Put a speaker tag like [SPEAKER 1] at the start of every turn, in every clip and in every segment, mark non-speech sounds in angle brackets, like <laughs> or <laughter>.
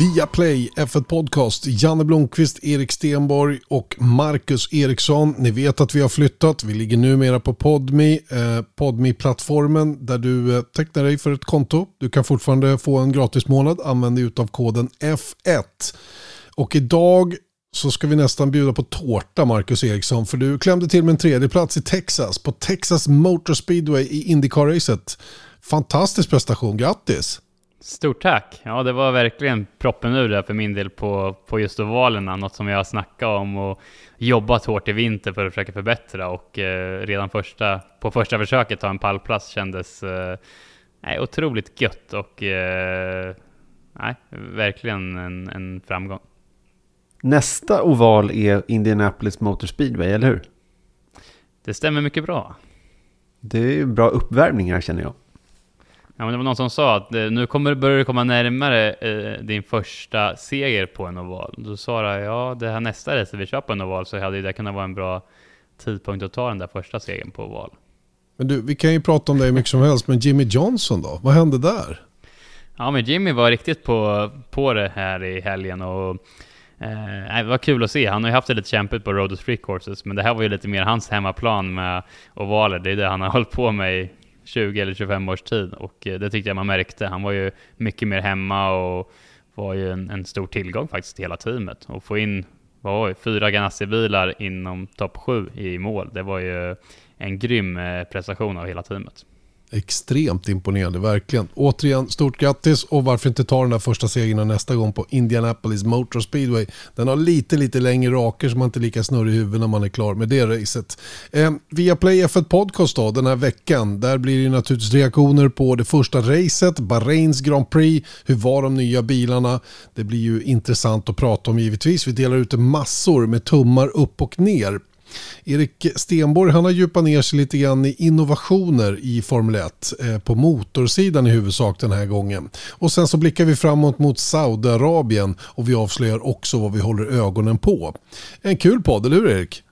[SPEAKER 1] Via Play F1 Podcast. Janne Blomqvist, Erik Stenborg och Marcus Eriksson. Ni vet att vi har flyttat. Vi ligger numera på Podmi, eh, Podmi-plattformen där du eh, tecknar dig för ett konto. Du kan fortfarande få en gratis månad. Använd dig av koden F1. Och idag så ska vi nästan bjuda på tårta Marcus Eriksson för du klämde till med en tredje plats i Texas på Texas Motor Speedway i Indycar-racet. Fantastisk prestation, grattis!
[SPEAKER 2] Stort tack! Ja, det var verkligen proppen ur där för min del på, på just ovalerna. Något som jag har snackat om och jobbat hårt i vinter för att försöka förbättra. Och eh, redan första, på första försöket ta en pallplats kändes eh, nej, otroligt gött och eh, nej, verkligen en, en framgång.
[SPEAKER 3] Nästa oval är Indianapolis Motor Speedway, eller hur?
[SPEAKER 2] Det stämmer mycket bra.
[SPEAKER 3] Det är ju bra uppvärmningar känner jag.
[SPEAKER 2] Ja, men det var någon som sa att eh, nu kommer, börjar du komma närmare eh, din första seger på en oval. Då sa jag, ja det här nästa race vi kör på en oval så hade det kunnat vara en bra tidpunkt att ta den där första segern på oval.
[SPEAKER 1] Men du, vi kan ju prata om det hur mycket som helst, men Jimmy Johnson då? Vad hände där?
[SPEAKER 2] Ja, men Jimmy var riktigt på, på det här i helgen och Eh, det var kul att se. Han har ju haft det lite kämpigt på Road Street Courses, men det här var ju lite mer hans hemmaplan med ovaler. Det är det han har <laughs> hållit på med i 20 eller 25 års tid och eh, det tyckte jag man märkte. Han var ju mycket mer hemma och var ju en, en stor tillgång faktiskt till hela teamet. Och få in vad var fyra Ganassi-bilar inom topp 7 i mål, det var ju en grym eh, prestation av hela teamet.
[SPEAKER 1] Extremt imponerande, verkligen. Återigen, stort grattis och varför inte ta den där första segern nästa gång på Indianapolis Motor Speedway. Den har lite, lite längre raker så man inte är lika snurrig i huvudet när man är klar med det racet. Eh, via Play F1 Podcast då, den här veckan, där blir det naturligtvis reaktioner på det första racet, Bahrains Grand Prix, hur var de nya bilarna? Det blir ju intressant att prata om givetvis. Vi delar ut massor med tummar upp och ner Erik Stenborg han har djupat ner sig lite grann i innovationer i Formel 1 eh, på motorsidan i huvudsak den här gången. Och sen så blickar vi framåt mot Saudiarabien och vi avslöjar också vad vi håller ögonen på. En kul podd, eller hur Erik?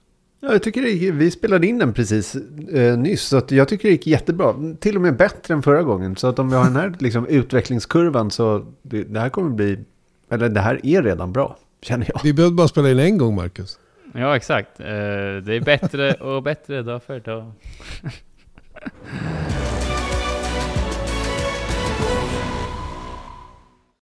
[SPEAKER 3] Ja, jag tycker det, vi spelade in den precis eh, nyss, så jag tycker det gick jättebra. Till och med bättre än förra gången. Så att om vi har den här liksom, utvecklingskurvan så det, det här kommer bli, eller det här är redan bra, känner jag.
[SPEAKER 1] Vi behövde bara spela in en gång, Marcus.
[SPEAKER 2] Ja, exakt. Eh, det är bättre och bättre dag för dag.